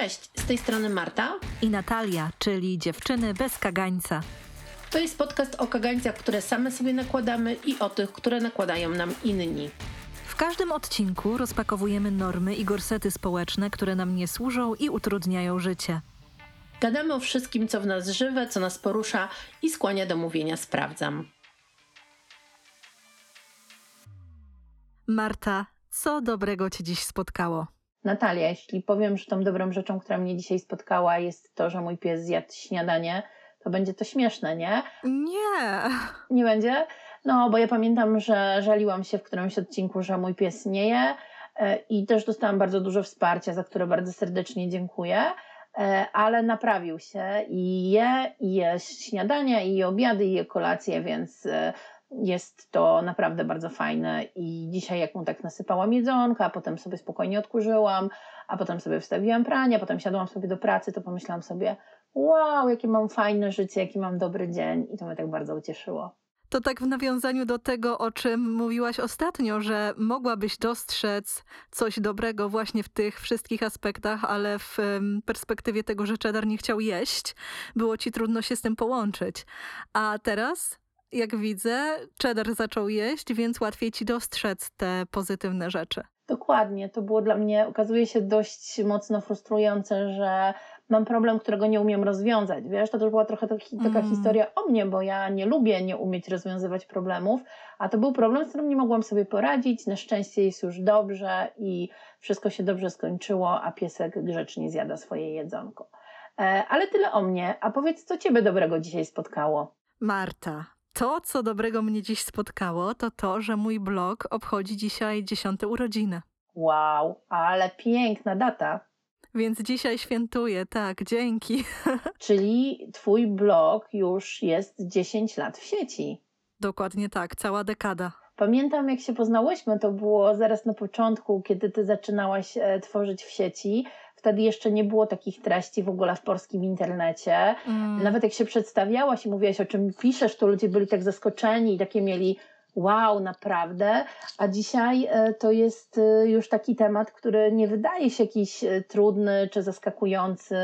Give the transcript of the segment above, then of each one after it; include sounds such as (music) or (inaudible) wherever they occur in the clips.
Cześć, z tej strony Marta i Natalia, czyli dziewczyny bez kagańca. To jest podcast o kagańcach, które same sobie nakładamy i o tych, które nakładają nam inni. W każdym odcinku rozpakowujemy normy i gorsety społeczne, które nam nie służą i utrudniają życie. Gadamy o wszystkim, co w nas żywe, co nas porusza i skłania do mówienia sprawdzam. Marta, co dobrego Cię dziś spotkało? Natalia, jeśli powiem, że tą dobrą rzeczą, która mnie dzisiaj spotkała, jest to, że mój pies zjadł śniadanie, to będzie to śmieszne, nie? Nie. Nie będzie? No, bo ja pamiętam, że żaliłam się w którymś odcinku, że mój pies nie je e, i też dostałam bardzo dużo wsparcia, za które bardzo serdecznie dziękuję, e, ale naprawił się i je, i je śniadania, i je obiady, i je kolacje, więc e, jest to naprawdę bardzo fajne i dzisiaj jak mu tak nasypałam jedzonka, a potem sobie spokojnie odkurzyłam, a potem sobie wstawiłam pranie, a potem siadłam sobie do pracy, to pomyślałam sobie wow, jakie mam fajne życie, jaki mam dobry dzień i to mnie tak bardzo ucieszyło. To tak w nawiązaniu do tego, o czym mówiłaś ostatnio, że mogłabyś dostrzec coś dobrego właśnie w tych wszystkich aspektach, ale w perspektywie tego, że Cheddar nie chciał jeść, było ci trudno się z tym połączyć. A teraz jak widzę, cheddar zaczął jeść, więc łatwiej ci dostrzec te pozytywne rzeczy. Dokładnie. To było dla mnie, okazuje się, dość mocno frustrujące, że mam problem, którego nie umiem rozwiązać. Wiesz, to też była trochę taki, taka mm. historia o mnie, bo ja nie lubię nie umieć rozwiązywać problemów, a to był problem, z którym nie mogłam sobie poradzić. Na szczęście jest już dobrze i wszystko się dobrze skończyło, a piesek grzecznie zjada swoje jedzonko. E, ale tyle o mnie. A powiedz, co ciebie dobrego dzisiaj spotkało? Marta, to, co dobrego mnie dziś spotkało, to to, że mój blog obchodzi dzisiaj dziesiąte urodziny. Wow, ale piękna data. Więc dzisiaj świętuję, tak, dzięki. (laughs) Czyli twój blog już jest 10 lat w sieci. Dokładnie tak, cała dekada. Pamiętam, jak się poznałyśmy, to było zaraz na początku, kiedy ty zaczynałaś e, tworzyć w sieci. Wtedy jeszcze nie było takich treści w ogóle w polskim internecie. Mm. Nawet jak się przedstawiałaś i mówiłaś, o czym piszesz, to ludzie byli tak zaskoczeni i takie mieli wow, naprawdę. A dzisiaj e, to jest e, już taki temat, który nie wydaje się jakiś trudny czy zaskakujący.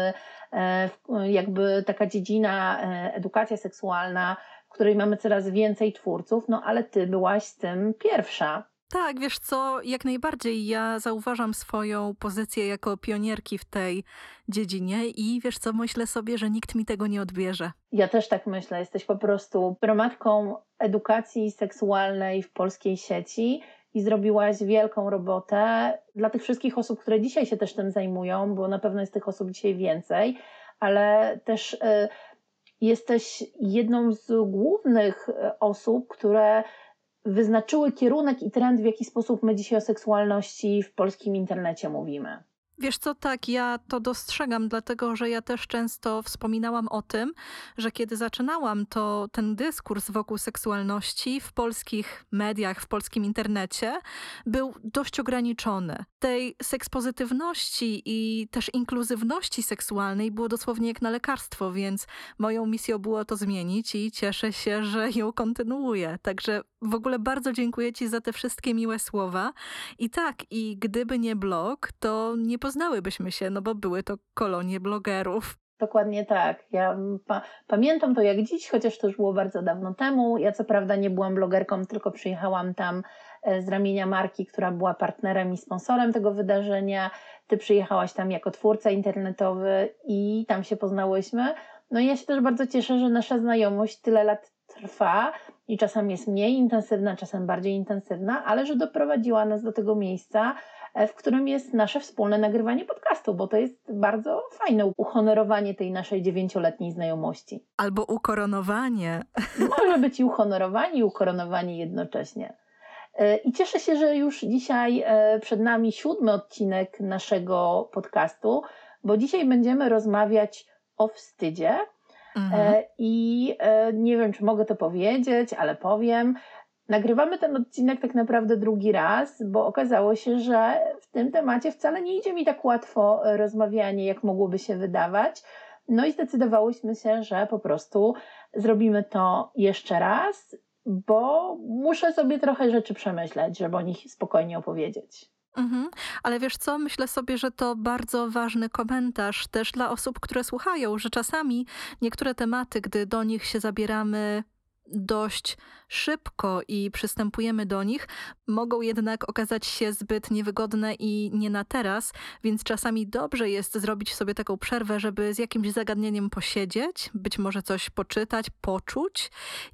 Jakby taka dziedzina, edukacja seksualna której mamy coraz więcej twórców, no ale ty byłaś z tym pierwsza. Tak, wiesz co, jak najbardziej ja zauważam swoją pozycję jako pionierki w tej dziedzinie i wiesz co, myślę sobie, że nikt mi tego nie odbierze. Ja też tak myślę, jesteś po prostu promatką edukacji seksualnej w polskiej sieci i zrobiłaś wielką robotę dla tych wszystkich osób, które dzisiaj się też tym zajmują, bo na pewno jest tych osób dzisiaj więcej, ale też y, jesteś jedną z głównych e, osób, które wyznaczyły kierunek i trend, w jaki sposób my dzisiaj o seksualności w polskim internecie mówimy. Wiesz co, tak, ja to dostrzegam, dlatego że ja też często wspominałam o tym, że kiedy zaczynałam, to ten dyskurs wokół seksualności w polskich mediach, w polskim internecie był dość ograniczony. Tej sekspozytywności i też inkluzywności seksualnej było dosłownie jak na lekarstwo, więc moją misją było to zmienić i cieszę się, że ją kontynuuję. Także w ogóle bardzo dziękuję Ci za te wszystkie miłe słowa. I tak, i gdyby nie blog, to nie poznałybyśmy się, no bo były to kolonie blogerów. Dokładnie tak. Ja pa pamiętam to jak dziś, chociaż to już było bardzo dawno temu. Ja co prawda nie byłam blogerką, tylko przyjechałam tam z ramienia marki, która była partnerem i sponsorem tego wydarzenia. Ty przyjechałaś tam jako twórca internetowy i tam się poznałyśmy. No i ja się też bardzo cieszę, że nasza znajomość tyle lat trwa i czasem jest mniej intensywna, czasem bardziej intensywna, ale że doprowadziła nas do tego miejsca, e, w którym jest nasze wspólne nagrywanie podcastu, bo to jest bardzo fajne uhonorowanie tej naszej dziewięcioletniej znajomości. Albo ukoronowanie. Może być i uhonorowanie, i ukoronowanie jednocześnie. E, I cieszę się, że już dzisiaj e, przed nami siódmy odcinek naszego podcastu, bo dzisiaj będziemy rozmawiać o wstydzie, Mhm. E, I e, nie wiem, czy mogę to powiedzieć, ale powiem. Nagrywamy ten odcinek tak naprawdę drugi raz, bo okazało się, że w tym temacie wcale nie idzie mi tak łatwo rozmawianie, jak mogłoby się wydawać. No i zdecydowałyśmy się, że po prostu zrobimy to jeszcze raz, bo muszę sobie trochę rzeczy przemyśleć, żeby o nich spokojnie opowiedzieć. Mhm. Ale wiesz co, myślę sobie, że to bardzo ważny komentarz też dla osób, które słuchają, że czasami niektóre tematy, gdy do nich się zabieramy dość szybko i przystępujemy do nich, mogą jednak okazać się zbyt niewygodne i nie na teraz, więc czasami dobrze jest zrobić sobie taką przerwę, żeby z jakimś zagadnieniem posiedzieć, być może coś poczytać, poczuć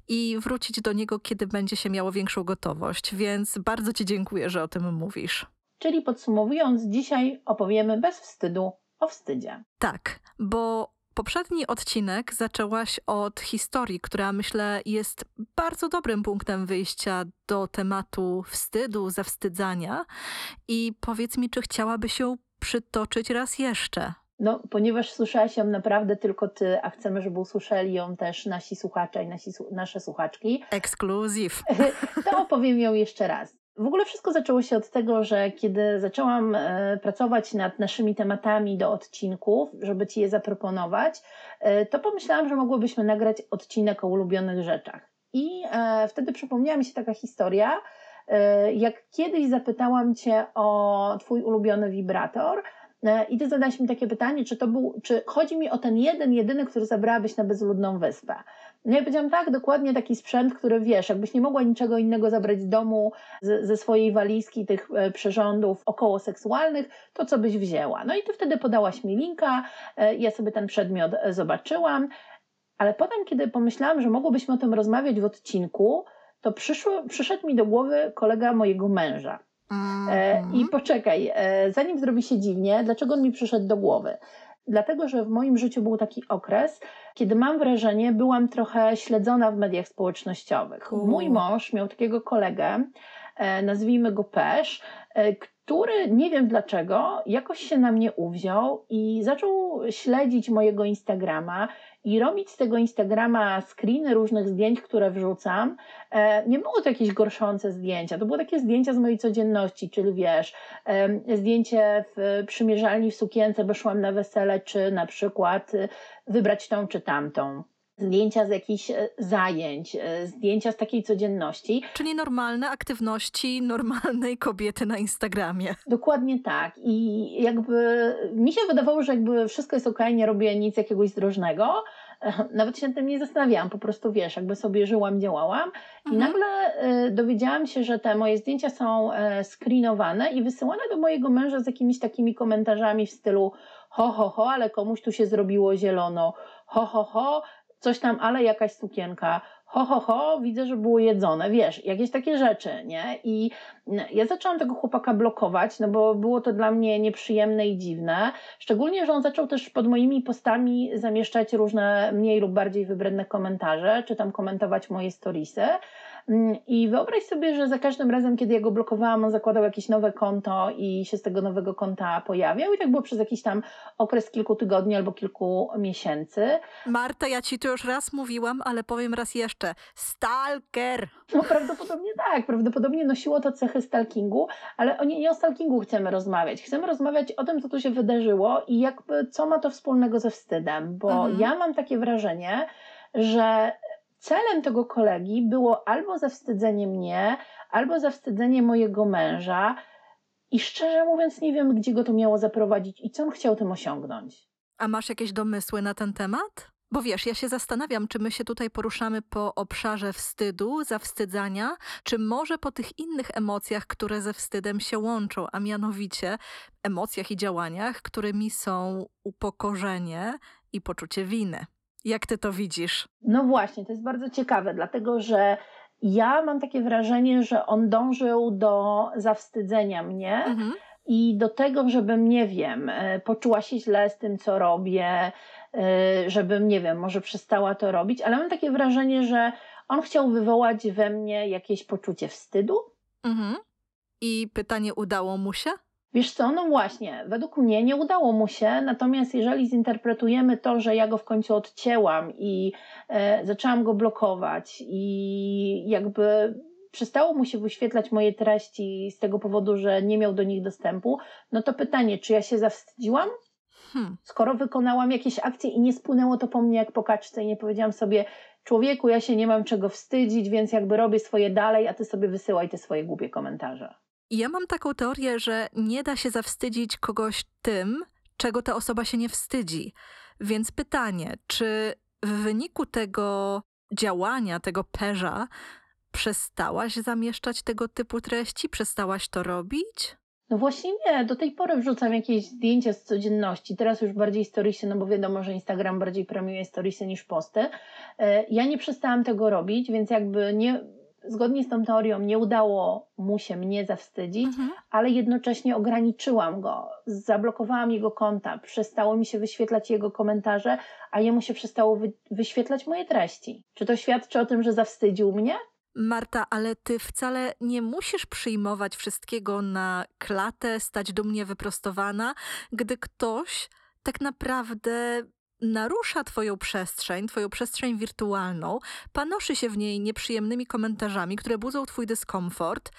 i wrócić do niego, kiedy będzie się miało większą gotowość. Więc bardzo Ci dziękuję, że o tym mówisz. Czyli podsumowując, dzisiaj opowiemy bez wstydu o wstydzie. Tak, bo Poprzedni odcinek zaczęłaś od historii, która myślę jest bardzo dobrym punktem wyjścia do tematu wstydu, zawstydzania. I powiedz mi, czy chciałabyś ją przytoczyć raz jeszcze? No, ponieważ słyszałaś ją naprawdę tylko ty, a chcemy, żeby usłyszeli ją też nasi słuchacze i nasi, nasze słuchaczki. Ekskluzyw. (laughs) To opowiem ją jeszcze raz. W ogóle wszystko zaczęło się od tego, że kiedy zaczęłam e, pracować nad naszymi tematami do odcinków, żeby Ci je zaproponować, e, to pomyślałam, że mogłybyśmy nagrać odcinek o ulubionych rzeczach. I e, wtedy przypomniała mi się taka historia, jak kiedyś zapytałam Cię o Twój ulubiony wibrator, i ty zadałeś mi takie pytanie, czy to był, czy chodzi mi o ten jeden, jedyny, który zabrałabyś na bezludną wyspę. No ja powiedziałam tak, dokładnie taki sprzęt, który wiesz, jakbyś nie mogła niczego innego zabrać z domu, z, ze swojej walizki tych e, przyrządów około seksualnych, to co byś wzięła. No i ty wtedy podałaś mi linka, e, ja sobie ten przedmiot e, zobaczyłam, ale potem, kiedy pomyślałam, że mogłobyśmy o tym rozmawiać w odcinku, to przyszło, przyszedł mi do głowy kolega mojego męża. I mhm. poczekaj, zanim zrobi się dziwnie, dlaczego on mi przyszedł do głowy? Dlatego, że w moim życiu był taki okres, kiedy mam wrażenie, byłam trochę śledzona w mediach społecznościowych. Mój mąż miał takiego kolegę, e, nazwijmy go Pesz, e, który nie wiem dlaczego jakoś się na mnie uwziął i zaczął śledzić mojego Instagrama i robić z tego Instagrama screeny różnych zdjęć, które wrzucam. E, nie było to jakieś gorszące zdjęcia, to były takie zdjęcia z mojej codzienności, czyli wiesz, zdjęcie w przymierzalni w sukience, bo szłam na wesele, czy na przykład y, wybrać tą czy tamtą zdjęcia z jakichś e, zajęć, e, zdjęcia z takiej codzienności. Czyli normalne aktywności normalnej kobiety na Instagramie. Dokładnie tak. I jakby mi się wydawało, że jakby wszystko jest ok, nie robię nic jakiegoś zdrożnego. E, nawet się nad tym nie zastanawiałam, po prostu wiesz, jakby sobie żyłam, działałam. I mhm. nagle dowiedziałam się, że te moje zdjęcia są screenowane i wysyłane do mojego męża z jakimiś takimi komentarzami w stylu ho, ho, ho, ale komuś tu się zrobiło zielono, ho, ho, ho, coś tam, ale jakaś sukienka, ho, ho, ho, widzę, że było jedzone, wiesz, jakieś takie rzeczy, nie? I ja zaczęłam tego chłopaka blokować, no bo było to dla mnie nieprzyjemne i dziwne, szczególnie, że on zaczął też pod moimi postami zamieszczać różne mniej lub bardziej wybredne komentarze, czy tam komentować moje storiesy, I wyobraź sobie, że za każdym razem, kiedy ja go blokowałam, on zakładał jakieś nowe konto i się z tego nowego konta pojawiał. I tak było przez jakiś tam okres kilku tygodni albo kilku miesięcy. Marta, ja ci to już raz mówiłam, ale powiem raz jeszcze. Stalker! No prawdopodobnie tak. Prawdopodobnie nosiło to cechy stalkingu, ale o nie, nie o stalkingu chcemy rozmawiać. Chcemy rozmawiać o tym, co tu się wydarzyło i jakby co ma to wspólnego ze wstydem. Bo mhm. ja mam takie wrażenie, że celem tego kolegi było albo zawstydzenie mnie, albo zawstydzenie mojego męża. I szczerze mówiąc, nie wiem, gdzie go to miało zaprowadzić i co on chciał tym osiągnąć. A masz jakieś domysły na ten temat? Bo wiesz, ja się zastanawiam, czy my się tutaj poruszamy po obszarze wstydu, zawstydzania, czy może po tych innych emocjach, które ze wstydem się łączą, a mianowicie emocjach i działaniach, którymi są upokorzenie i poczucie winy. Jak ty to widzisz? No właśnie, to jest bardzo ciekawe, dlatego że ja mam takie wrażenie, że on dążył do zawstydzenia mnie. Mhm. I do tego, żebym, nie wiem, e, poczuła się źle z tym, co robię, e, żebym, nie wiem, może przestała to robić, ale mam takie wrażenie, że on chciał wywołać we mnie jakieś poczucie wstydu. Mhm. I pytanie, udało mu się? Wiesz co, no właśnie, według mnie nie udało mu się, natomiast jeżeli zinterpretujemy to, że ja go w końcu odcięłam i e, zaczęłam go blokować i jakby przestało mu się wyświetlać moje treści z tego powodu, że nie miał do nich dostępu, no to pytanie, czy ja się zawstydziłam? Hmm. Skoro wykonałam jakieś akcje i nie spłynęło to po mnie jak po kaczce i nie powiedziałam sobie, człowieku, ja się nie mam czego wstydzić, więc jakby robię swoje dalej, a ty sobie wysyłaj te swoje głupie komentarze. Ja mam taką teorię, że nie da się zawstydzić kogoś tym, czego ta osoba się nie wstydzi. Więc pytanie, czy w wyniku tego działania, tego perza, przestałaś zamieszczać tego typu treści? Przestałaś to robić? No właśnie nie, do tej pory wrzucam jakieś zdjęcia z codzienności, teraz już bardziej storiesy, no bo wiadomo, że Instagram bardziej premiuje storiesy niż posty. E, ja nie przestałam tego robić, więc jakby nie, zgodnie z tą teorią nie udało mu się mnie zawstydzić, mhm. ale jednocześnie ograniczyłam go, zablokowałam jego konta, przestało mi się wyświetlać jego komentarze, a jemu się przestało wy, wyświetlać moje treści. Czy to świadczy o tym, że zawstydził mnie? Marta, ale ty wcale nie musisz przyjmować wszystkiego na klatę, stać dumnie wyprostowana, gdy ktoś tak naprawdę narusza Twoją przestrzeń, Twoją przestrzeń wirtualną, panoszy się w niej nieprzyjemnymi komentarzami, które budzą Twój dyskomfort.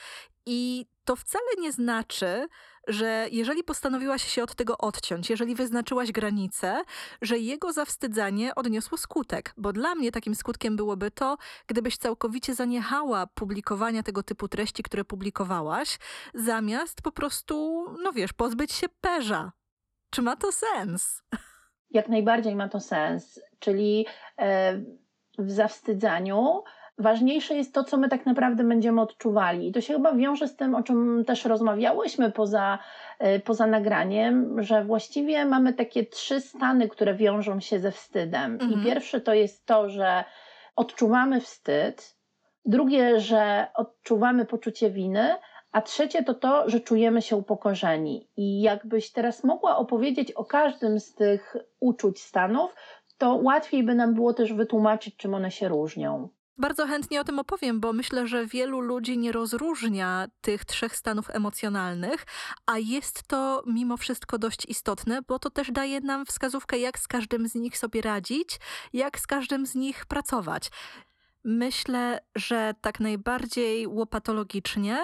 I to wcale nie znaczy, że jeżeli postanowiłaś się od tego odciąć, jeżeli wyznaczyłaś granice, że jego zawstydzanie odniosło skutek. Bo dla mnie takim skutkiem byłoby to, gdybyś całkowicie zaniechała publikowania tego typu treści, które publikowałaś, zamiast po prostu, no wiesz, pozbyć się perza. Czy ma to sens? Jak najbardziej ma to sens. Czyli e, w zawstydzaniu ważniejsze jest to, co my tak naprawdę będziemy odczuwali. I to się chyba wiąże z tym, o czym też rozmawiałyśmy poza, e, poza nagraniem, że właściwie mamy takie trzy stany, które wiążą się ze wstydem. Mhm. I pierwszy to jest to, że odczuwamy wstyd, drugie, że odczuwamy poczucie winy, a trzecie to to, że czujemy się upokorzeni. I jakbyś teraz mogła opowiedzieć o każdym z tych uczuć stanów, to łatwiej by nam było też wytłumaczyć, czym one się różnią. Bardzo chętnie o tym opowiem, bo myślę, że wielu ludzi nie rozróżnia tych trzech stanów emocjonalnych, a jest to mimo wszystko dość istotne, bo to też daje nam wskazówkę, jak z każdym z nich sobie radzić, jak z każdym z nich pracować. Myślę, że tak najbardziej łopatologicznie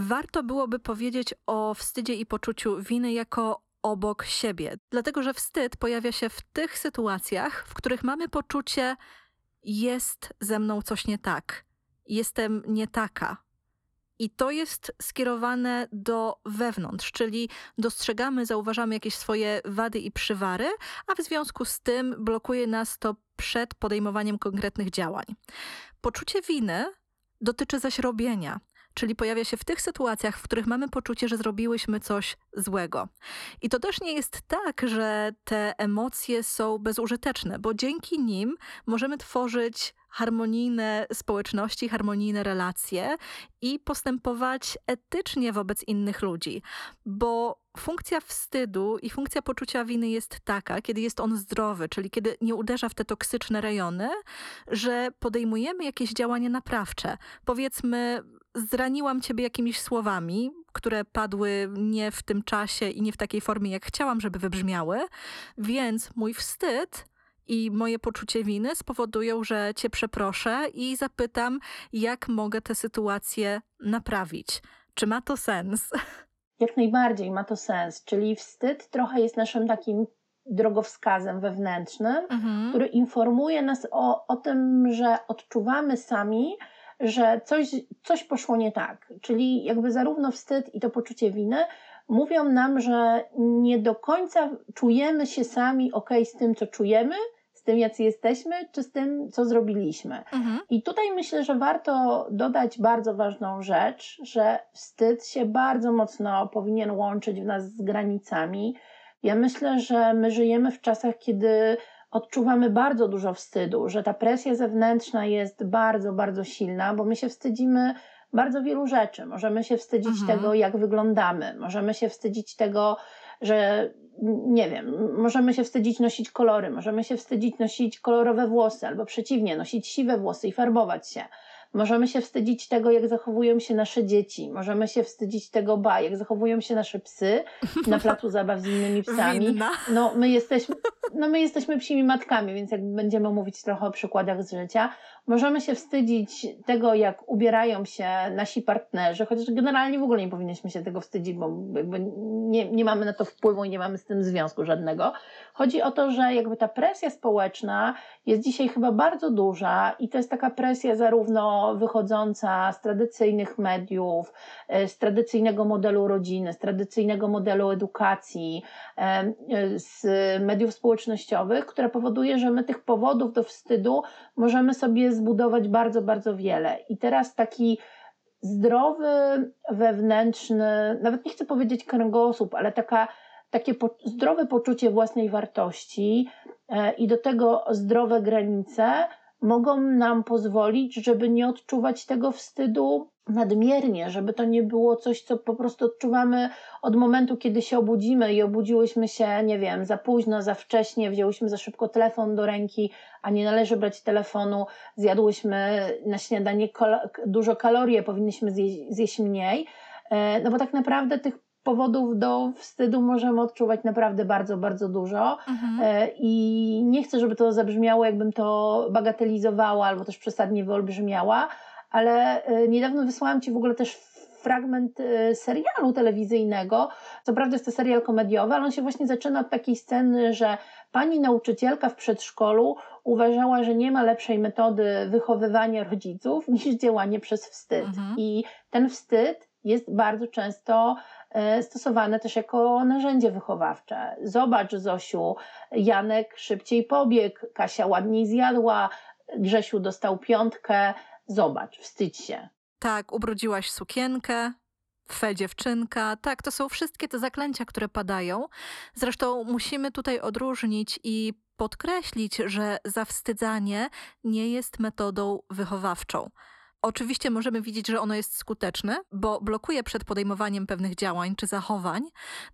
warto byłoby powiedzieć o wstydzie i poczuciu winy jako obok siebie, dlatego że wstyd pojawia się w tych sytuacjach, w których mamy poczucie, jest ze mną coś nie tak, jestem nie taka. I to jest skierowane do wewnątrz, czyli dostrzegamy, zauważamy jakieś swoje wady i przywary, a w związku z tym blokuje nas to przed podejmowaniem konkretnych działań. Poczucie winy dotyczy zaś robienia czyli pojawia się w tych sytuacjach, w których mamy poczucie, że zrobiłyśmy coś złego. I to też nie jest tak, że te emocje są bezużyteczne, bo dzięki nim możemy tworzyć harmonijne społeczności, harmonijne relacje i postępować etycznie wobec innych ludzi, bo funkcja wstydu i funkcja poczucia winy jest taka, kiedy jest on zdrowy, czyli kiedy nie uderza w te toksyczne rejony, że podejmujemy jakieś działania naprawcze. Powiedzmy, zraniłam ciebie jakimiś słowami, które padły nie w tym czasie i nie w takiej formie, jak chciałam, żeby wybrzmiały, więc mój wstyd i moje poczucie winy spowodują, że cię przeproszę i zapytam, jak mogę tę sytuację naprawić. Czy ma to sens? Jak najbardziej ma to sens, czyli wstyd trochę jest naszym takim drogowskazem wewnętrznym, mhm. który informuje nas o, o tym, że odczuwamy sami, że coś, coś poszło nie tak. Czyli jakby zarówno wstyd i to poczucie winy mówią nam, że nie do końca czujemy się sami ok z tym, co czujemy, z tym, jacy jesteśmy, czy z tym, co zrobiliśmy. Mhm. I tutaj myślę, że warto dodać bardzo ważną rzecz, że wstyd się bardzo mocno powinien łączyć w nas z granicami. Ja myślę, że my żyjemy w czasach, kiedy odczuwamy bardzo dużo wstydu, że ta presja zewnętrzna jest bardzo, bardzo silna, bo my się wstydzimy bardzo wielu rzeczy. Możemy się wstydzić mhm. tego, jak wyglądamy, możemy się wstydzić tego, że nie wiem, możemy się wstydzić nosić kolory, możemy się wstydzić nosić kolorowe włosy, albo przeciwnie, nosić siwe włosy i farbować się. Możemy się wstydzić tego, jak zachowują się nasze dzieci. Możemy się wstydzić tego, ba, jak zachowują się nasze psy na placu zabaw z innymi psami. Winna. No, my jesteśmy, no, my jesteśmy psimi matkami, więc jak będziemy mówić trochę o przykładach z życia, Możemy się wstydzić tego, jak ubierają się nasi partnerzy, chociaż generalnie w ogóle nie powinniśmy się tego wstydzić, bo jakby nie, nie mamy na to wpływu i nie mamy z tym związku żadnego. Chodzi o to, że jakby ta presja społeczna jest dzisiaj chyba bardzo duża i to jest taka presja zarówno wychodząca z tradycyjnych mediów, e, z tradycyjnego modelu rodziny, z tradycyjnego modelu edukacji, e, z mediów społecznościowych, które powoduje, że my tych powodów do wstydu możemy sobie zbudować bardzo, bardzo wiele. I teraz taki zdrowy, wewnętrzny, nawet nie chcę powiedzieć kręgosłup, ale taka, takie po, zdrowe poczucie własnej wartości e, i do tego zdrowe granice mogą nam pozwolić, żeby nie odczuwać tego wstydu nadmiernie, żeby to nie było coś, co po prostu odczuwamy od momentu, kiedy się obudzimy i obudziłyśmy się, nie wiem, za późno, za wcześnie, wzięłyśmy za szybko telefon do ręki, a nie należy brać telefonu, zjadłyśmy na śniadanie dużo kalorii, zjeść, zjeść mniej. E, no bo tak naprawdę tych powodów do wstydu możemy odczuwać naprawdę bardzo, bardzo dużo. Mhm. E, I nie chcę, żeby to zabrzmiało, jakbym to bagatelizowała albo też przesadnie wyolbrzymiała, ale e, niedawno wysłałam Ci w ogóle też fragment e, serialu telewizyjnego. Co prawda jest to serial komediowy, ale on się właśnie zaczyna od takiej sceny, że pani nauczycielka w przedszkolu uważała, że nie ma lepszej metody wychowywania rodziców niż działanie przez wstyd. Mhm. I ten wstyd jest bardzo często e, stosowane też jako narzędzie wychowawcze. Zobacz, Zosiu, Janek szybciej pobiegł, Kasia ładniej zjadła, Grzesiu dostał piątkę, Zobacz, wstydź się. Tak, ubrudziłaś sukienkę, fe dziewczynka. Tak, to są wszystkie te zaklęcia, które padają. Zresztą musimy tutaj odróżnić i podkreślić, że zawstydzanie nie jest metodą wychowawczą. Oczywiście możemy widzieć, że ono jest skuteczne, bo blokuje przed podejmowaniem pewnych działań czy zachowań,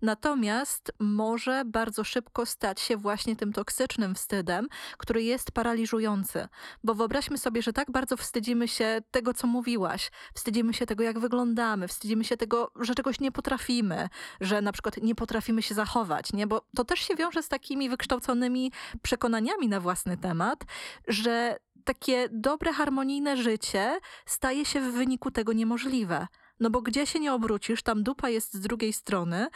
natomiast może bardzo szybko stać się właśnie tym toksycznym wstydem, który jest paraliżujący. Bo wyobraźmy sobie, że tak bardzo wstydzimy się tego, co mówiłaś, wstydzimy się tego, jak wyglądamy, wstydzimy się tego, że czegoś nie potrafimy, że na przykład nie potrafimy się zachować, nie? Bo to też się wiąże z takimi wykształconymi przekonaniami na własny temat, że takie dobre, harmonijne życie staje się w wyniku tego niemożliwe. No bo gdzie się nie obrócisz, tam dupa jest z drugiej strony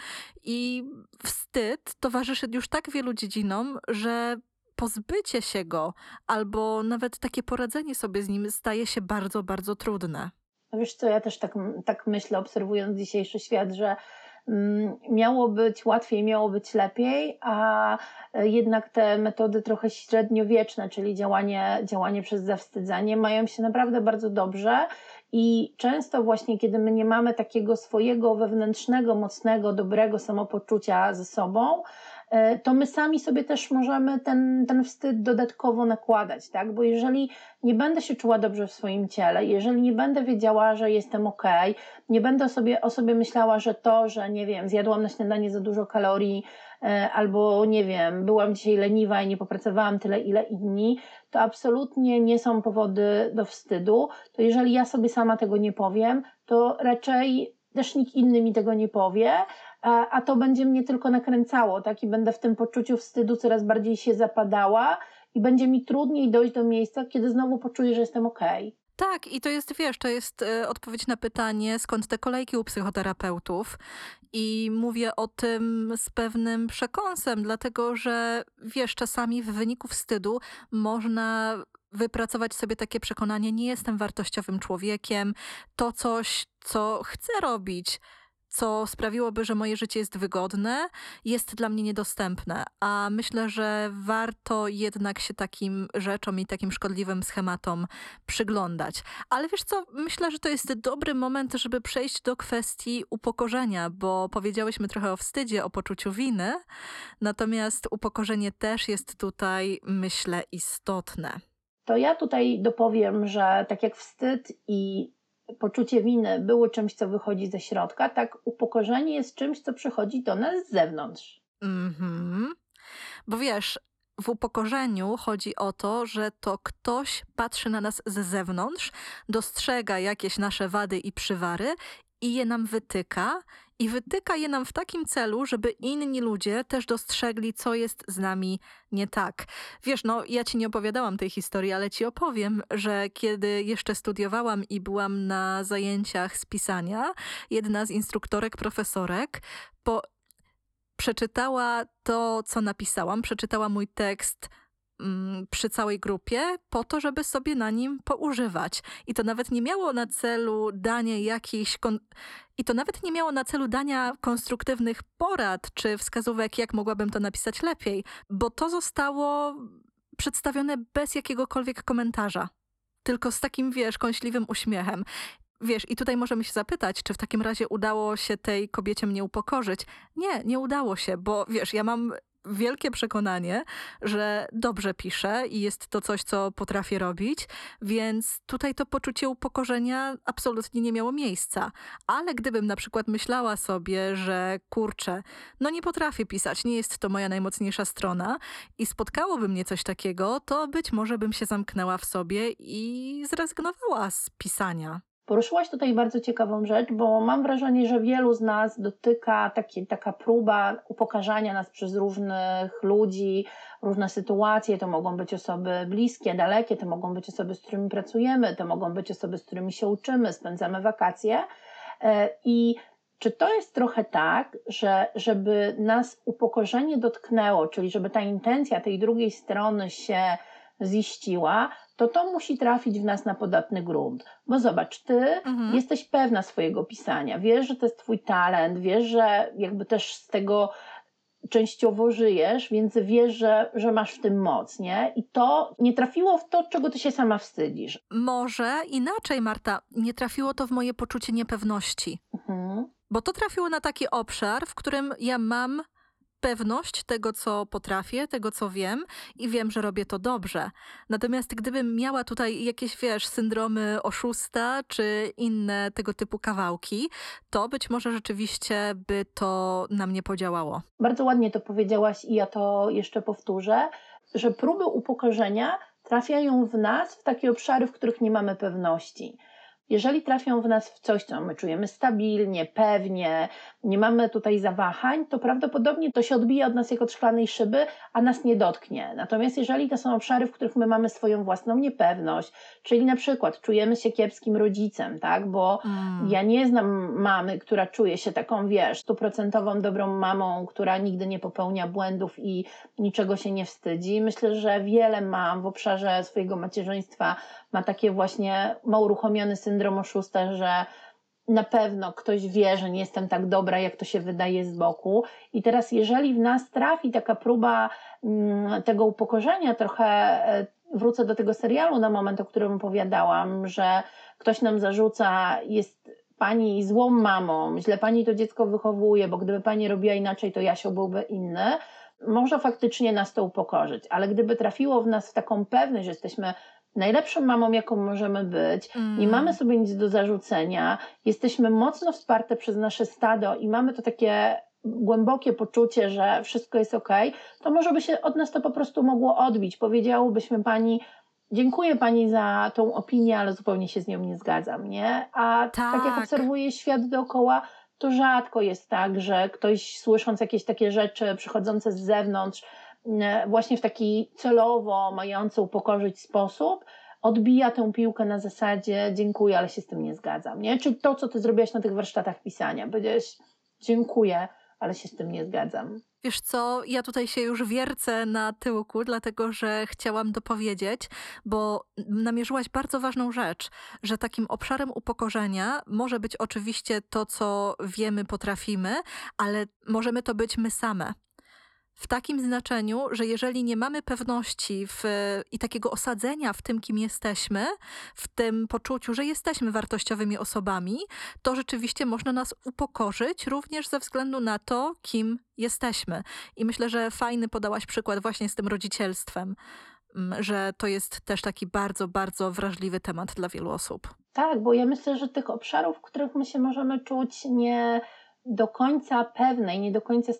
i wstyd towarzyszy już tak wielu dziedzinom, że pozbycie się go albo nawet takie poradzenie sobie z nim staje się bardzo, bardzo trudne. No wiesz co, ja też tak, tak myślę, obserwując dzisiejszy świat, że miało być łatwiej, miało być lepiej, a jednak te metody trochę średniowieczne, czyli działanie, działanie przez zawstydzanie, mają się naprawdę bardzo dobrze. I często właśnie, kiedy my nie mamy takiego swojego wewnętrznego, mocnego, dobrego samopoczucia ze sobą, E, to my sami sobie też możemy ten, ten wstyd dodatkowo nakładać, tak? Bo jeżeli nie będę się czuła dobrze w swoim ciele, jeżeli nie będę wiedziała, że jestem ok, nie będę sobie, o sobie myślała, że to, że nie wiem, zjadłam na śniadanie za dużo kalorii, e, albo nie wiem, byłam dzisiaj leniwa i nie popracowałam tyle, ile inni, to absolutnie nie są powody do wstydu. To jeżeli ja sobie sama tego nie powiem, to raczej też nikt inny mi tego nie powie, a, to będzie mnie tylko nakręcało, tak? I będę w tym poczuciu wstydu coraz bardziej się zapadała i będzie mi trudniej dojść do miejsca, kiedy znowu poczuję, że jestem okej. Okay. Tak, i to jest, wiesz, to jest y, odpowiedź na pytanie, skąd te kolejki u psychoterapeutów. I mówię o tym z pewnym przekąsem, dlatego że, wiesz, czasami w wyniku wstydu można wypracować sobie takie przekonanie, nie jestem wartościowym człowiekiem, to coś, co chcę robić, co sprawiłoby, że moje życie jest wygodne, jest dla mnie niedostępne. A myślę, że warto jednak się takim rzeczom i takim szkodliwym schematom przyglądać. Ale wiesz co, myślę, że to jest dobry moment, żeby przejść do kwestii upokorzenia, bo powiedziałyśmy trochę o wstydzie, o poczuciu winy, natomiast upokorzenie też jest tutaj, myślę, istotne. To ja tutaj dopowiem, że tak jak wstyd i poczucie winy było czymś, co wychodzi ze środka, tak upokorzenie jest czymś, co przychodzi do nas z zewnątrz. Mhm. Bo wiesz, w upokorzeniu chodzi o to, że to ktoś patrzy na nas z zewnątrz, dostrzega jakieś nasze wady i przywary i je nam wytyka i wytyka je nam w takim celu, żeby inni ludzie też dostrzegli, co jest z nami nie tak. Wiesz, no ja ci nie opowiadałam tej historii, ale ci opowiem, że kiedy jeszcze studiowałam i byłam na zajęciach z pisania, jedna z instruktorek, profesorek, po przeczytała to, co napisałam, przeczytała mój tekst przy całej grupie, po to, żeby sobie na nim poużywać. I to nawet nie miało na celu dania jakichś. I to nawet nie miało na celu dania konstruktywnych porad czy wskazówek, jak mogłabym to napisać lepiej, bo to zostało przedstawione bez jakiegokolwiek komentarza. Tylko z takim, wiesz, kąśliwym uśmiechem. Wiesz, i tutaj możemy się zapytać, czy w takim razie udało się tej kobiecie mnie upokorzyć? Nie, nie udało się, bo wiesz, ja mam wielkie przekonanie, że dobrze piszę i jest to coś, co potrafię robić, więc tutaj to poczucie upokorzenia absolutnie nie miało miejsca. Ale gdybym na przykład myślała sobie, że kurczę, no nie potrafię pisać, nie jest to moja najmocniejsza strona i spotkałoby mnie coś takiego, to być może bym się zamknęła w sobie i zrezygnowała z pisania. Poruszyłaś tutaj bardzo ciekawą rzecz, bo mam wrażenie, że wielu z nas dotyka taki, taka próba upokarzania nas przez różnych ludzi, różne sytuacje. To mogą być osoby bliskie, dalekie, to mogą być osoby, z którymi pracujemy, to mogą być osoby, z którymi się uczymy, spędzamy wakacje. E, I czy to jest trochę tak, że żeby nas upokorzenie dotknęło, czyli żeby ta intencja tej drugiej strony się ziściła, to to musi trafić w nas na podatny grunt. Bo zobacz, ty mhm. jesteś pewna swojego pisania, wiesz, że to jest twój talent, wiesz, że jakby też z tego częściowo żyjesz, więc wiesz, że, że masz w tym moc, nie? I to nie trafiło w to, czego ty się sama wstydzisz. Może inaczej, Marta, nie trafiło to w moje poczucie niepewności. Mhm. Bo to trafiło na taki obszar, w którym ja mam pewność tego, co potrafię, tego, co wiem i wiem, że robię to dobrze. Natomiast gdybym miała tutaj jakieś, wiesz, syndromy oszusta czy inne tego typu kawałki, to być może rzeczywiście by to na mnie podziałało. Bardzo ładnie to powiedziałaś i ja to jeszcze powtórzę, że próby upokorzenia trafiają w nas w takie obszary, w których nie mamy pewności jeżeli trafią w nas w coś, co my czujemy stabilnie, pewnie, nie mamy tutaj zawahań, to prawdopodobnie to się odbije od nas jak od szklanej szyby, a nas nie dotknie. Natomiast jeżeli to są obszary, w których my mamy swoją własną niepewność, czyli na przykład czujemy się kiepskim rodzicem, tak, bo mm. ja nie znam mamy, która czuje się taką, wiesz, stuprocentową dobrą mamą, która nigdy nie popełnia błędów i niczego się nie wstydzi. Myślę, że wiele mam w obszarze swojego macierzyństwa ma takie właśnie, ma uruchomiony syndrom oszusta, że na pewno ktoś wie, że nie jestem tak dobra, jak to się wydaje z boku. I teraz, jeżeli w nas trafi taka próba mm, tego upokorzenia, trochę e, wrócę do tego serialu na moment, o którym opowiadałam, że ktoś nam zarzuca, jest pani złą mamą, źle pani to dziecko wychowuje, bo gdyby pani robiła inaczej, to Jasio byłby inny. Może faktycznie nas to upokorzyć, ale gdyby trafiło w nas w taką pewność, że jesteśmy najlepszą mamą, jaką możemy być, mm. nie mamy sobie nic do zarzucenia, jesteśmy mocno wsparte przez nasze stado i mamy to takie głębokie poczucie, że wszystko jest ok, to może by się od nas to po prostu mogło odbić. Powiedziałobyśmy pani, dziękuję pani za tą opinię, ale zupełnie się z nią nie zgadzam, nie? A tak, tak jak obserwuję świat dookoła, to rzadko jest tak, że ktoś słysząc jakieś takie rzeczy przychodzące z zewnątrz, właśnie w taki celowo mający upokorzyć sposób odbija tę piłkę na zasadzie dziękuję, ale się z tym nie zgadzam. Nie? Czyli to, co ty zrobiłaś na tych warsztatach pisania. Powiedziałeś dziękuję, ale się z tym nie zgadzam. Wiesz co, ja tutaj się już wiercę na tyłku, dlatego że chciałam dopowiedzieć, bo namierzyłaś bardzo ważną rzecz, że takim obszarem upokorzenia może być oczywiście to, co wiemy, potrafimy, ale możemy to być my same. W takim znaczeniu, że jeżeli nie mamy pewności w, i takiego osadzenia w tym, kim jesteśmy, w tym poczuciu, że jesteśmy wartościowymi osobami, to rzeczywiście można nas upokorzyć również ze względu na to, kim jesteśmy. I myślę, że fajny podałaś przykład właśnie z tym rodzicielstwem mm, że to jest też taki bardzo, bardzo wrażliwy temat dla wielu osób. Tak, bo ja myślę, że tych obszarów, w których my się możemy czuć nie do końca pewne i nie do końca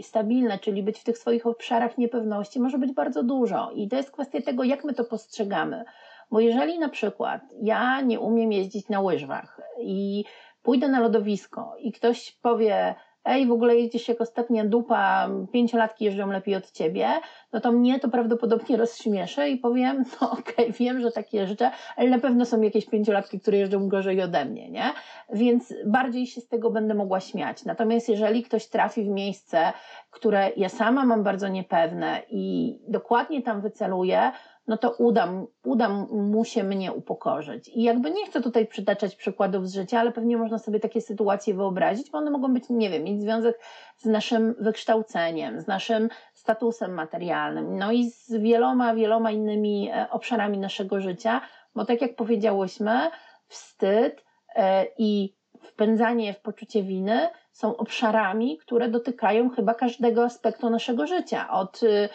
stabilne, czyli być w tych swoich obszarach niepewności, może być bardzo dużo. I to jest kwestia tego, jak my to postrzegamy. Bo jeżeli na przykład ja nie umiem jeździć na łyżwach i pójdę na lodowisko i ktoś powie, ej, w ogóle jeździsz jak ostatnia dupa, pięciolatki jeżdżą lepiej od ciebie, no to mnie to prawdopodobnie rozśmieszę i powiem, (laughs) no okej, okay, wiem, że tak jeżdżę, ale na pewno są jakieś pięciolatki, które jeżdżą gorzej ode mnie, nie? Więc bardziej się z tego będę mogła śmiać. Natomiast jeżeli ktoś trafi w miejsce, które ja sama mam bardzo niepewne i dokładnie tam wyceluję, no to udam, udam mu się mnie upokorzyć. I jakby nie chcę tutaj przytaczać przykładów z życia, ale pewnie można sobie takie sytuacje wyobrazić, bo one mogą być, nie wiem, mieć związek z naszym wykształceniem, z naszym statusem materialnym, no i z wieloma, wieloma innymi e, obszarami naszego życia, bo tak jak powiedziałyśmy, wstyd e, i wpędzanie w poczucie winy są obszarami, które dotykają chyba każdego aspektu naszego życia, od y,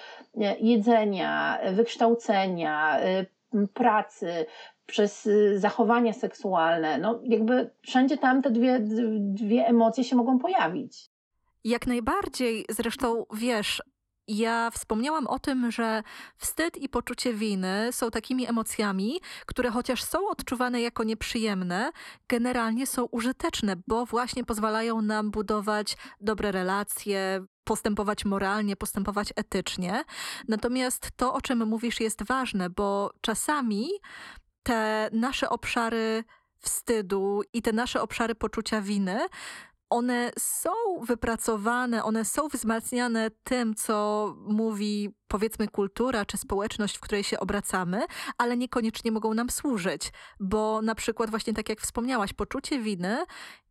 jedzenia, wykształcenia, y, pracy, przez y, zachowania seksualne. No, jakby wszędzie tam te dwie, dwie emocje się mogą pojawić. Jak najbardziej. Zresztą wiesz, ja wspomniałam o tym, że wstyd i poczucie winy są takimi emocjami, które chociaż są odczuwane jako nieprzyjemne, generalnie są użyteczne, bo właśnie pozwalają nam budować dobre relacje, postępować moralnie, postępować etycznie. Natomiast to, o czym mówisz, jest ważne, bo czasami te nasze obszary wstydu i te nasze obszary poczucia winy one są wypracowane, one są wzmacniane tym, co mówi powiedzmy kultura czy społeczność, w której się obracamy, ale niekoniecznie mogą nam służyć, bo na przykład właśnie tak jak wspomniałaś, poczucie winy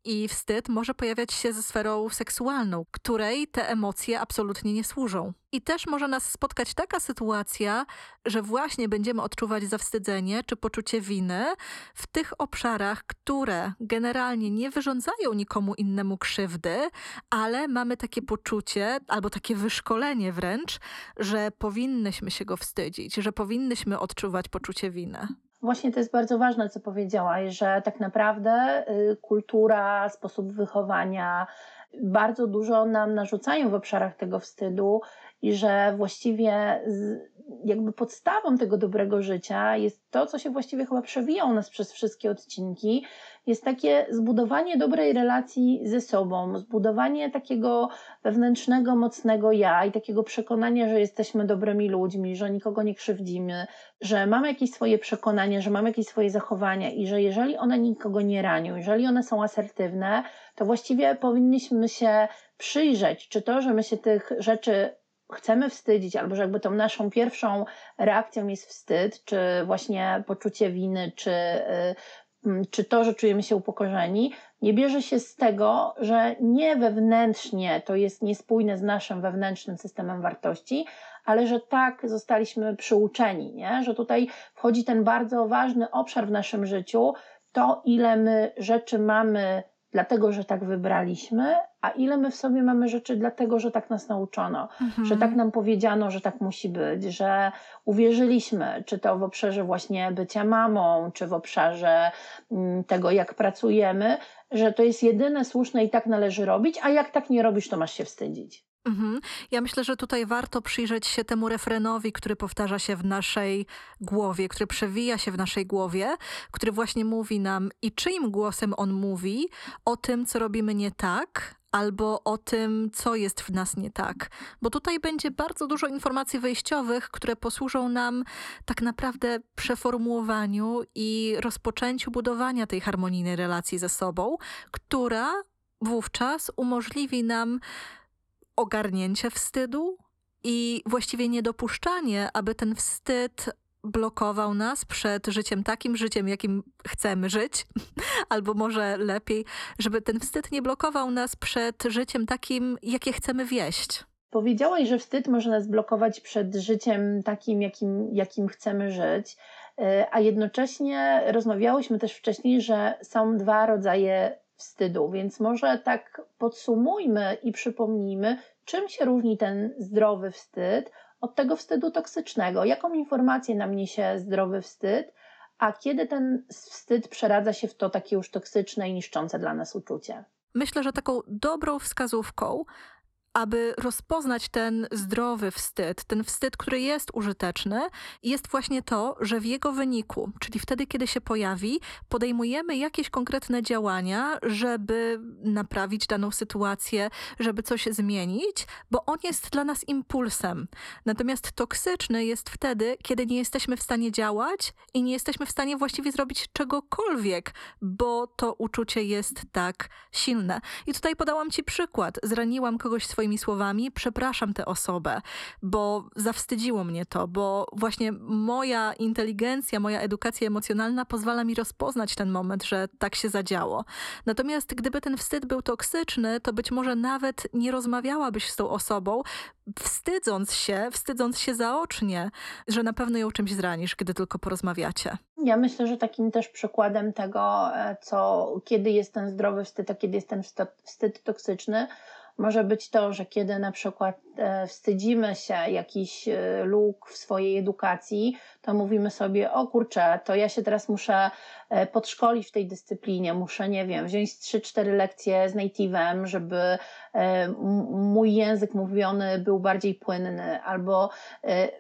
i wstyd może pojawiać się ze sferą seksualną, której te emocje absolutnie nie służą. I też może nas spotkać taka sytuacja, że właśnie będziemy odczuwać zawstydzenie czy poczucie winy w tych obszarach, które generalnie nie wyrządzają nikomu innemu krzywdy, ale mamy takie poczucie albo takie wyszkolenie wręcz, że powinnyśmy się go wstydzić, że powinnyśmy odczuwać poczucie winy. Właśnie to jest bardzo ważne, co powiedziałaś, że tak naprawdę y, kultura, sposób wychowania bardzo dużo nam narzucają w obszarach tego wstydu i że właściwie jakby podstawą tego dobrego życia jest to, co się właściwie chyba przewija u nas przez wszystkie odcinki, jest takie zbudowanie dobrej relacji ze sobą, zbudowanie takiego wewnętrznego, mocnego ja i takiego przekonania, że jesteśmy dobrymi ludźmi, że nikogo nie krzywdzimy, że mamy jakieś swoje przekonania, że mamy jakieś swoje zachowania i że jeżeli one nikogo nie ranią, jeżeli one są asertywne, to właściwie powinniśmy się przyjrzeć, czy to, że my się tych rzeczy chcemy wstydzić, albo że jakby tą naszą pierwszą reakcją jest wstyd, czy właśnie poczucie winy, czy y, czy to, że czujemy się upokorzeni, nie bierze się z tego, że nie wewnętrznie to jest niespójne z naszym wewnętrznym systemem wartości, ale że tak zostaliśmy przyuczeni, nie? że tutaj wchodzi ten bardzo ważny obszar w naszym życiu, to ile my rzeczy mamy dlatego, że tak wybraliśmy, a ile my w sobie mamy rzeczy dlatego, że tak nas nauczono, mhm. że tak nam powiedziano, że tak musi być, że uwierzyliśmy, czy to w obszarze właśnie bycia mamą, czy w obszarze mm, tego, jak pracujemy, że to jest jedyne słuszne i tak należy robić, a jak tak nie robisz, to masz się wstydzić. Mhm. Ja myślę, że tutaj warto przyjrzeć się temu refrenowi, który powtarza się w naszej głowie, który przewija się w naszej głowie, który właśnie mówi nam i czyim głosem on mówi o tym, co robimy nie tak, albo o tym, co jest w nas nie tak. Bo tutaj będzie bardzo dużo informacji wejściowych, które posłużą nam tak naprawdę przeformułowaniu i rozpoczęciu budowania tej harmonijnej relacji ze sobą, która wówczas umożliwi nam ogarnięcie wstydu i właściwie niedopuszczanie, aby ten wstyd blokował nas przed życiem takim życiem, jakim chcemy żyć, (laughs) albo może lepiej, żeby ten wstyd nie blokował nas przed życiem takim, jakie chcemy wieść. Powiedziałaś, że wstyd może nas blokować przed życiem takim, jakim, jakim chcemy żyć, e, a jednocześnie rozmawiałyśmy też wcześniej, że są dwa rodzaje wstydu, więc może tak podsumujmy i przypomnijmy, czym się różni ten zdrowy wstyd od tego wstydu toksycznego? Jaką informację nam niesie zdrowy wstyd? A kiedy ten wstyd przeradza się w to takie już toksyczne i niszczące dla nas uczucie? Myślę, że taką dobrą wskazówką aby rozpoznać ten zdrowy wstyd, ten wstyd, który jest użyteczny, jest właśnie to, że w jego wyniku, czyli wtedy, kiedy się pojawi, podejmujemy jakieś konkretne działania, żeby naprawić daną sytuację, żeby coś zmienić, bo on jest dla nas impulsem. Natomiast toksyczny jest wtedy, kiedy nie jesteśmy w stanie działać i nie jesteśmy w stanie właściwie zrobić czegokolwiek, bo to uczucie jest tak silne. I tutaj podałam Ci przykład. Zraniłam kogoś swoim swoimi słowami, przepraszam tę osobę, bo zawstydziło mnie to, bo właśnie moja inteligencja, moja edukacja emocjonalna pozwala mi rozpoznać ten moment, że tak się zadziało. Natomiast gdyby ten wstyd był toksyczny, to być może nawet nie rozmawiałabyś z tą osobą, wstydząc się, wstydząc się zaocznie, że na pewno ją czymś zranisz, gdy tylko porozmawiacie. Ja myślę, że takim też przykładem tego, e, co kiedy jest ten zdrowy wstyd, a kiedy jest ten wstyd toksyczny, może być to, że kiedy na przykład e, wstydzimy się jakiś e, luk w swojej edukacji, to mówimy sobie, o kurczę, to ja się teraz muszę e, podszkolić w tej dyscyplinie, muszę, nie wiem, wziąć 3-4 lekcje z native'em, żeby mój język mówiony był bardziej płynny, albo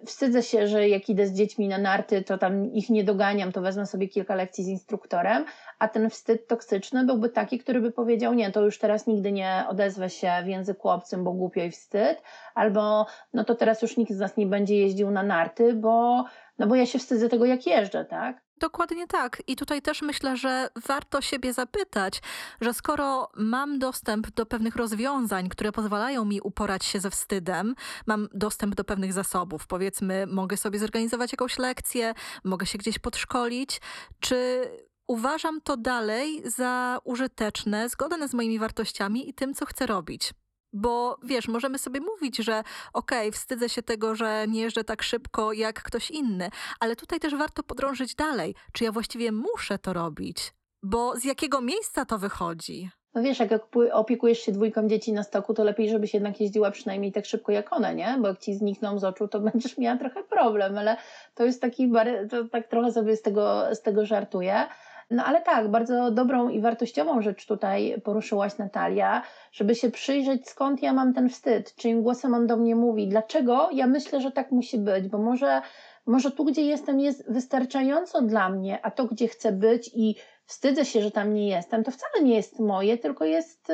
wstydzę się, że jak idę z dziećmi na narty, to tam ich nie doganiam, to wezmę sobie kilka lekcji z instruktorem, a ten wstyd toksyczny byłby taki, który by powiedział, nie, to już teraz nigdy nie odezwę się w języku obcym, bo głupio i wstyd, albo no to teraz już nikt z nas nie będzie jeździł na narty, bo, no bo ja się wstydzę tego, jak jeżdżę, tak? Dokładnie tak. I tutaj też myślę, że warto siebie zapytać, że skoro mam dostęp do pewnych rozwiązań, które pozwalają mi uporać się ze wstydem, mam dostęp do pewnych zasobów, powiedzmy, mogę sobie zorganizować jakąś lekcję, mogę się gdzieś podszkolić, czy uważam to dalej za użyteczne, zgodne z moimi wartościami i tym, co chcę robić. Bo wiesz, możemy sobie mówić, że okej, okay, wstydzę się tego, że nie jeżdżę tak szybko jak ktoś inny, ale tutaj też warto podrążyć dalej, czy ja właściwie muszę to robić, bo z jakiego miejsca to wychodzi. No wiesz, jak opiekujesz się dwójką dzieci na stoku, to lepiej, żebyś jednak jeździła przynajmniej tak szybko jak one, nie? Bo jak ci znikną z oczu, to (laughs) będziesz miała trochę problem, ale to jest taki, to tak trochę sobie z tego, z tego żartuję. No ale tak, bardzo dobrą i wartościową rzecz tutaj poruszyłaś Natalia, żeby się przyjrzeć skąd ja mam ten wstyd, czyim głosem on do mnie mówi, dlaczego ja myślę, że tak musi być, bo może, może tu, gdzie jestem jest wystarczająco dla mnie, a to, gdzie chcę być i wstydzę się, że tam nie jestem, to wcale nie jest moje, tylko jest...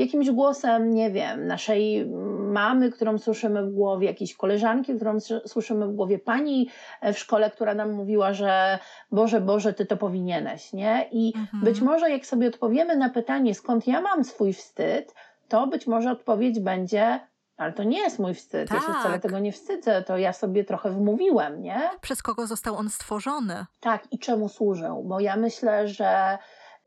Jakimś głosem, nie wiem, naszej mamy, którą słyszymy w głowie, jakiejś koleżanki, którą słyszymy w głowie, pani w szkole, która nam mówiła, że Boże, Boże, ty to powinieneś, nie? I mhm. być może jak sobie odpowiemy na pytanie, skąd ja mam swój wstyd, to być może odpowiedź będzie, ale to nie jest mój wstyd. Tak. Ja się wcale tak. tego nie wstydzę. To ja sobie trochę wmówiłem, nie? Przez kogo został on stworzony? Tak, i czemu służył? Bo ja myślę, że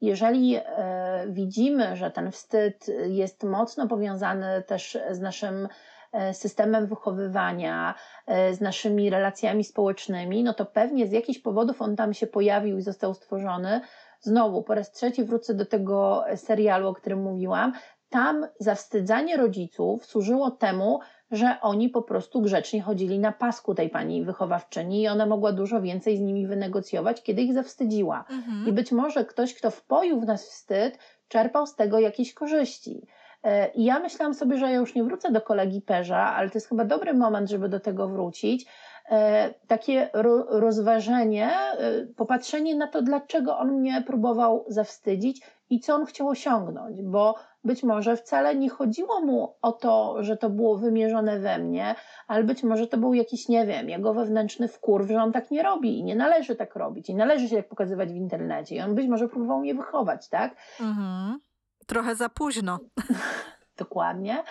jeżeli e, widzimy, że ten wstyd jest mocno powiązany też z naszym e, systemem wychowywania, e, z naszymi relacjami społecznymi, no to pewnie z jakichś powodów on tam się pojawił i został stworzony. Znowu, po raz trzeci wrócę do tego serialu, o którym mówiłam. Tam zawstydzanie rodziców służyło temu, że oni po prostu grzecznie chodzili na pasku tej pani wychowawczyni i ona mogła dużo więcej z nimi wynegocjować, kiedy ich zawstydziła. Mhm. I być może ktoś, kto wpoił w nas wstyd, czerpał z tego jakieś korzyści. E, I ja myślałam sobie, że ja już nie wrócę do kolegi Perza, ale to jest chyba dobry moment, żeby do tego wrócić. E, takie rozważenie, e, popatrzenie na to, dlaczego on mnie próbował zawstydzić i co on chciał osiągnąć, bo być może wcale nie chodziło mu o to, że to było wymierzone we mnie, ale być może to był jakiś, nie wiem, jego wewnętrzny wkurw, że on tak nie robi i nie należy tak robić i należy się tak pokazywać w internecie i on być może próbował mnie wychować, tak? Mhm. Trochę za późno. (laughs) Dokładnie.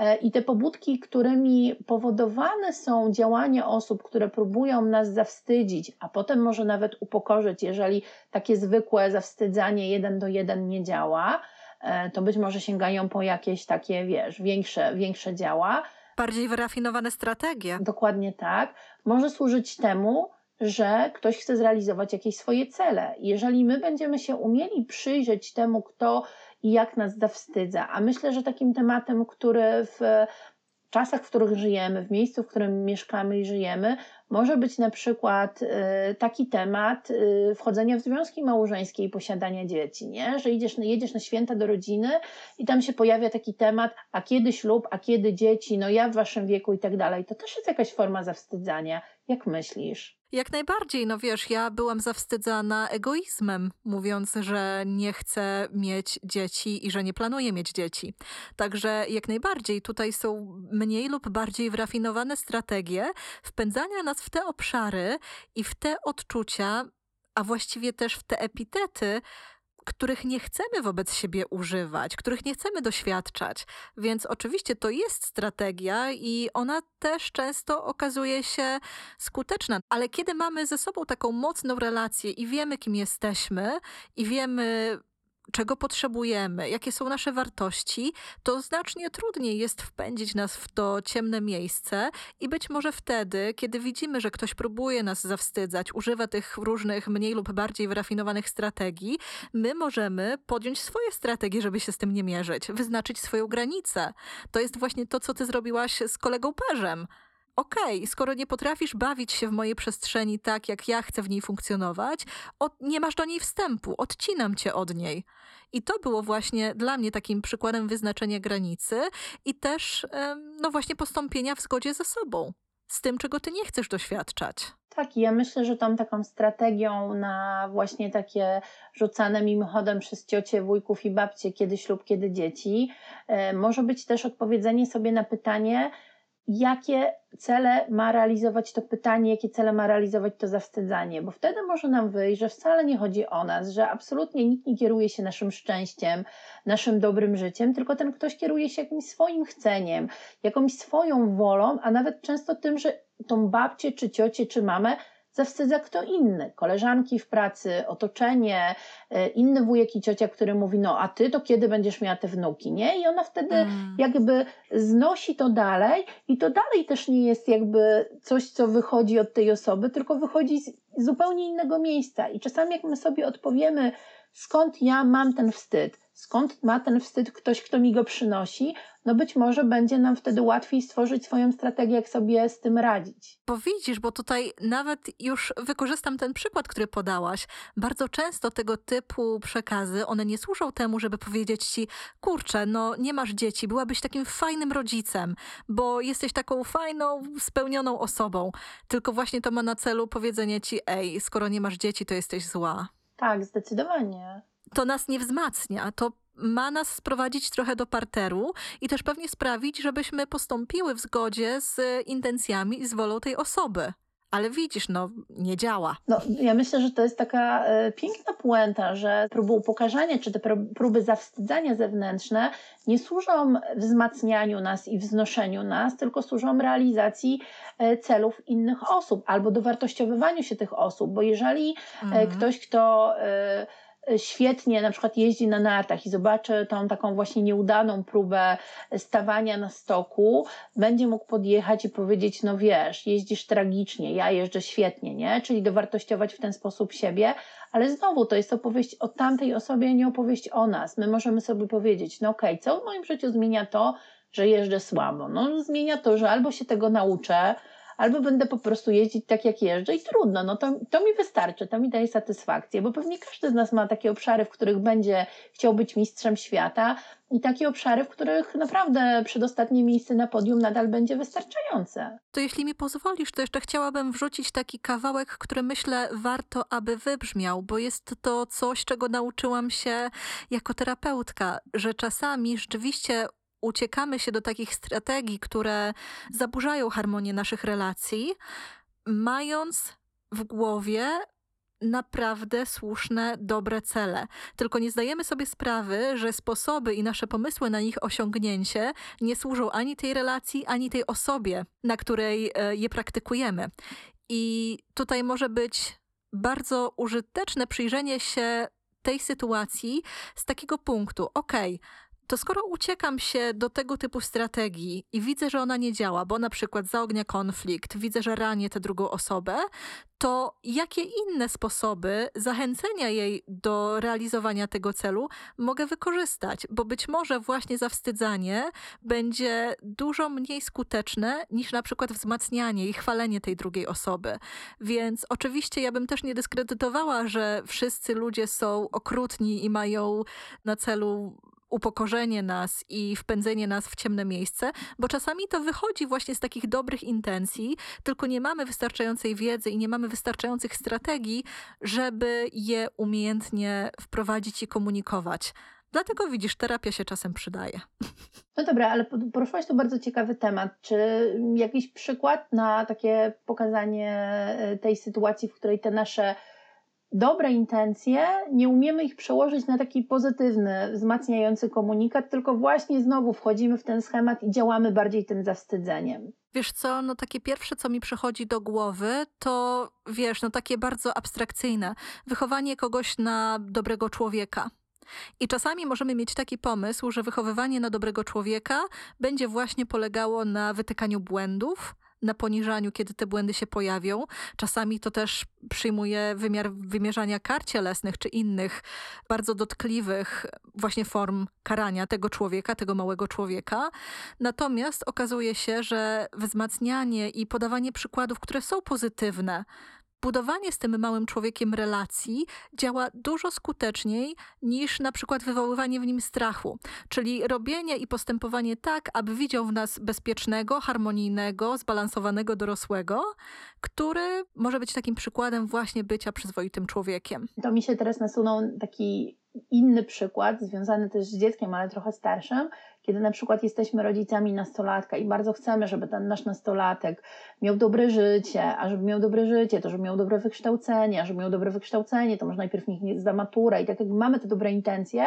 E, I te pobudki, którymi powodowane są działania osób, które próbują nas zawstydzić, a potem może nawet upokorzyć, jeżeli takie zwykłe zawstydzanie jeden do jeden nie działa, E, to być może sięgają po jakieś takie, wiesz, większe, większe działa. Bardziej wyrafinowane strategie. Dokładnie tak. Może służyć temu, że ktoś chce zrealizować jakieś swoje cele. Jeżeli my będziemy się umieli przyjrzeć temu, kto i jak nas zawstydza, a myślę, że takim tematem, który w czasach, w których żyjemy, w miejscu, w którym mieszkamy i żyjemy, może być na przykład y, taki temat y, wchodzenia w związki małżeńskie i posiadania dzieci, nie? że idziesz, jedziesz na święta do rodziny i tam się pojawia taki temat, a kiedy ślub, a kiedy dzieci, no ja w waszym wieku i tak dalej. To też jest jakaś forma zawstydzania. Jak myślisz? Jak najbardziej, no wiesz, ja byłam zawstydzana egoizmem, mówiąc, że nie chcę mieć dzieci i że nie planuję mieć dzieci. Także jak najbardziej tutaj są mniej lub bardziej wyrafinowane strategie wpędzania nas w te obszary i w te odczucia, a właściwie też w te epitety, których nie chcemy wobec siebie używać, których nie chcemy doświadczać. Więc oczywiście to jest strategia i ona też często okazuje się skuteczna. Ale kiedy mamy ze sobą taką mocną relację i wiemy, kim jesteśmy, i wiemy, czego potrzebujemy, jakie są nasze wartości, to znacznie trudniej jest wpędzić nas w to ciemne miejsce i być może wtedy, kiedy widzimy, że ktoś próbuje nas zawstydzać, używa tych różnych mniej lub bardziej wyrafinowanych strategii, my możemy podjąć swoje strategie, żeby się z tym nie mierzyć, wyznaczyć swoją granicę. To jest właśnie to, co ty zrobiłaś z kolegą Perzem okej, okay, skoro nie potrafisz bawić się w mojej przestrzeni tak, jak ja chcę w niej funkcjonować, od, nie masz do niej wstępu, odcinam cię od niej. I to było właśnie dla mnie takim przykładem wyznaczenia granicy i też, no właśnie, postąpienia w zgodzie ze sobą, z tym, czego ty nie chcesz doświadczać. Tak, ja myślę, że tą taką strategią na właśnie takie rzucane mimochodem przez ciocie, wujków i babcie, kiedy ślub, kiedy dzieci, e, może być też odpowiedzenie sobie na pytanie, jakie cele ma realizować to pytanie, jakie cele ma realizować to zawstydzanie, bo wtedy może nam wyjść, że wcale nie chodzi o nas, że absolutnie nikt nie kieruje się naszym szczęściem, naszym dobrym życiem, tylko ten ktoś kieruje się jakimś swoim chceniem, jakąś swoją wolą, a nawet często tym, że tą babcię, czy ciocię, czy mamę zawstydza kto inny. Koleżanki w pracy, otoczenie, e, inny wujek i ciocia, który mówi, no a ty to kiedy będziesz miała te wnuki, nie? I ona wtedy mm. jakby znosi to dalej i to dalej też nie jest jakby coś, co wychodzi od tej osoby, tylko wychodzi z zupełnie innego miejsca. I czasami jak my sobie odpowiemy, skąd ja mam ten wstyd, skąd ma ten wstyd ktoś, kto mi go przynosi, no być może będzie nam wtedy łatwiej stworzyć swoją strategię, jak sobie z tym radzić. Bo widzisz, bo tutaj nawet już wykorzystam ten przykład, który podałaś. Bardzo często tego typu przekazy, one nie służą temu, żeby powiedzieć ci, kurczę, no nie masz dzieci, byłabyś takim fajnym rodzicem, bo jesteś taką fajną, spełnioną osobą. Tylko właśnie to ma na celu powiedzenie ci, ej, skoro nie masz dzieci, to jesteś zła. Tak, zdecydowanie. To nas nie wzmacnia, to ma nas sprowadzić trochę do parteru i też pewnie sprawić, żebyśmy postąpiły w zgodzie z intencjami i z wolą tej osoby. Ale widzisz, no nie działa. No, ja myślę, że to jest taka e, piękna puenta, że próby upokarzania czy te próby zawstydzania zewnętrzne nie służą wzmacnianiu nas i wznoszeniu nas, tylko służą realizacji e, celów innych osób albo dowartościowywaniu się tych osób, bo jeżeli mhm. ktoś, kto świetnie na przykład jeździ na nartach i zobaczy tą taką właśnie nieudaną próbę stawania na stoku, będzie mógł podjechać i powiedzieć, no wiesz, jeździsz tragicznie, ja jeżdżę świetnie, nie? Czyli dowartościować w ten sposób siebie, ale znowu to jest opowieść o tamtej osobie, nie opowieść o nas. My możemy sobie powiedzieć, no okej, okay, co w moim życiu zmienia to, że jeżdżę słabo? No zmienia to, że albo się tego nauczę, albo będę po prostu jeździć tak, jak jeżdżę i trudno, no to, to mi wystarczy, to mi daje satysfakcję, bo pewnie każdy z nas ma takie obszary, w których będzie chciał być mistrzem świata i takie obszary, w których naprawdę przedostatnie miejsce na podium nadal będzie wystarczające. To jeśli mi pozwolisz, to jeszcze chciałabym wrzucić taki kawałek, który myślę warto, aby wybrzmiał, bo jest to coś, czego nauczyłam się jako terapeutka, że czasami rzeczywiście uciekamy się do takich strategii, które zaburzają harmonię naszych relacji, mając w głowie naprawdę słuszne, dobre cele. Tylko nie zdajemy sobie sprawy, że sposoby i nasze pomysły na ich osiągnięcie nie służą ani tej relacji, ani tej osobie, na której e, je praktykujemy. I tutaj może być bardzo użyteczne przyjrzenie się tej sytuacji z takiego punktu: okej, to skoro uciekam się do tego typu strategii i widzę, że ona nie działa, bo na przykład zaognia konflikt, widzę, że ranię tę drugą osobę, to jakie inne sposoby zachęcenia jej do realizowania tego celu mogę wykorzystać? Bo być może właśnie zawstydzanie będzie dużo mniej skuteczne niż na przykład wzmacnianie i chwalenie tej drugiej osoby. Więc oczywiście ja bym też nie dyskredytowała, że wszyscy ludzie są okrutni i mają na celu upokorzenie nas i wpędzenie nas w ciemne miejsce, bo czasami to wychodzi właśnie z takich dobrych intencji, tylko nie mamy wystarczającej wiedzy i nie mamy wystarczających strategii, żeby je umiejętnie wprowadzić i komunikować. Dlatego widzisz, terapia się czasem przydaje. No dobra, ale poruszyłaś tu bardzo ciekawy temat. Czy jakiś przykład na takie pokazanie e, tej sytuacji, w której te nasze dobre intencje, nie umiemy ich przełożyć na taki pozytywny, wzmacniający komunikat, tylko właśnie znowu wchodzimy w ten schemat i działamy bardziej tym zawstydzeniem. Wiesz co, no takie pierwsze, co mi przychodzi do głowy, to wiesz, no takie bardzo abstrakcyjne. Wychowanie kogoś na dobrego człowieka. I czasami możemy mieć taki pomysł, że wychowywanie na dobrego człowieka będzie właśnie polegało na wytykaniu błędów, na poniżaniu, kiedy te błędy się pojawią. Czasami to też przyjmuje wymiar wymierzania kar cielesnych czy innych bardzo dotkliwych właśnie form karania tego człowieka, tego małego człowieka. Natomiast okazuje się, że wzmacnianie i podawanie przykładów, które są pozytywne, budowanie z tym małym człowiekiem relacji działa dużo skuteczniej niż na przykład wywoływanie w nim strachu. Czyli robienie i postępowanie tak, aby widział w nas bezpiecznego, harmonijnego, zbalansowanego dorosłego, który może być takim przykładem właśnie bycia przyzwoitym człowiekiem. To mi się teraz nasunął taki inny przykład, związany też z dzieckiem, ale trochę starszym, kiedy na przykład jesteśmy rodzicami nastolatka i bardzo chcemy, żeby ten nasz nastolatek miał dobre życie, a żeby miał dobre życie, to żeby miał dobre wykształcenie, a żeby miał dobre wykształcenie, to może najpierw niech zda maturę i tak jakby mamy te dobre intencje,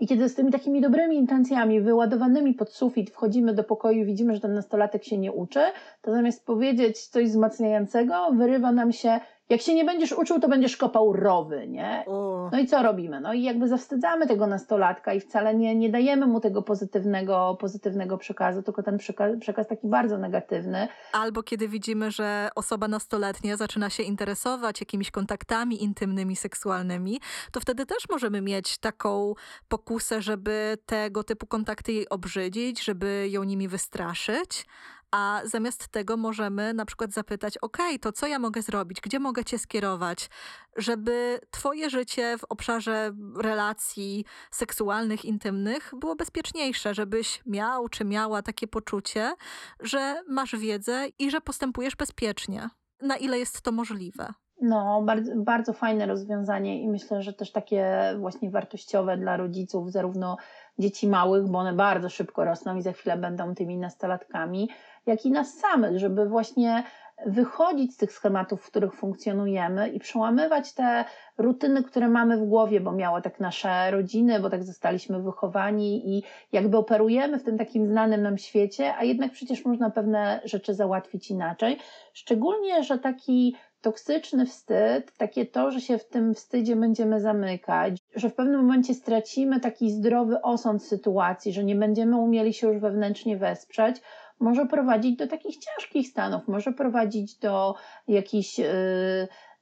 i kiedy z tymi takimi dobrymi intencjami, wyładowanymi pod sufit, wchodzimy do pokoju i widzimy, że ten nastolatek się nie uczy, to zamiast powiedzieć coś wzmacniającego, wyrywa nam się jak się nie będziesz uczył, to będziesz kopał rowy, nie? No i co robimy? No i jakby zawstydzamy tego nastolatka i wcale nie, nie dajemy mu tego pozytywnego, pozytywnego przekazu, tylko ten przekaz, przekaz taki bardzo negatywny. Albo kiedy widzimy, że osoba nastoletnia zaczyna się interesować jakimiś kontaktami intymnymi, seksualnymi, to wtedy też możemy mieć taką pokusę, żeby tego typu kontakty jej obrzydzić, żeby ją nimi wystraszyć. A zamiast tego możemy na przykład zapytać: OK, to co ja mogę zrobić? Gdzie mogę Cię skierować, żeby Twoje życie w obszarze relacji seksualnych, intymnych było bezpieczniejsze, żebyś miał czy miała takie poczucie, że masz wiedzę i że postępujesz bezpiecznie. Na ile jest to możliwe? No, bardzo, bardzo fajne rozwiązanie i myślę, że też takie właśnie wartościowe dla rodziców, zarówno dzieci małych, bo one bardzo szybko rosną i za chwilę będą tymi nastolatkami, jak i nas samych, żeby właśnie wychodzić z tych schematów, w których funkcjonujemy i przełamywać te rutyny, które mamy w głowie, bo miało tak nasze rodziny, bo tak zostaliśmy wychowani i jakby operujemy w tym takim znanym nam świecie, a jednak przecież można pewne rzeczy załatwić inaczej. Szczególnie, że taki toksyczny wstyd, takie to, że się w tym wstydzie będziemy zamykać, że w pewnym momencie stracimy taki zdrowy osąd sytuacji, że nie będziemy umieli się już wewnętrznie wesprzeć, może prowadzić do takich ciężkich stanów, może prowadzić do jakichś yy,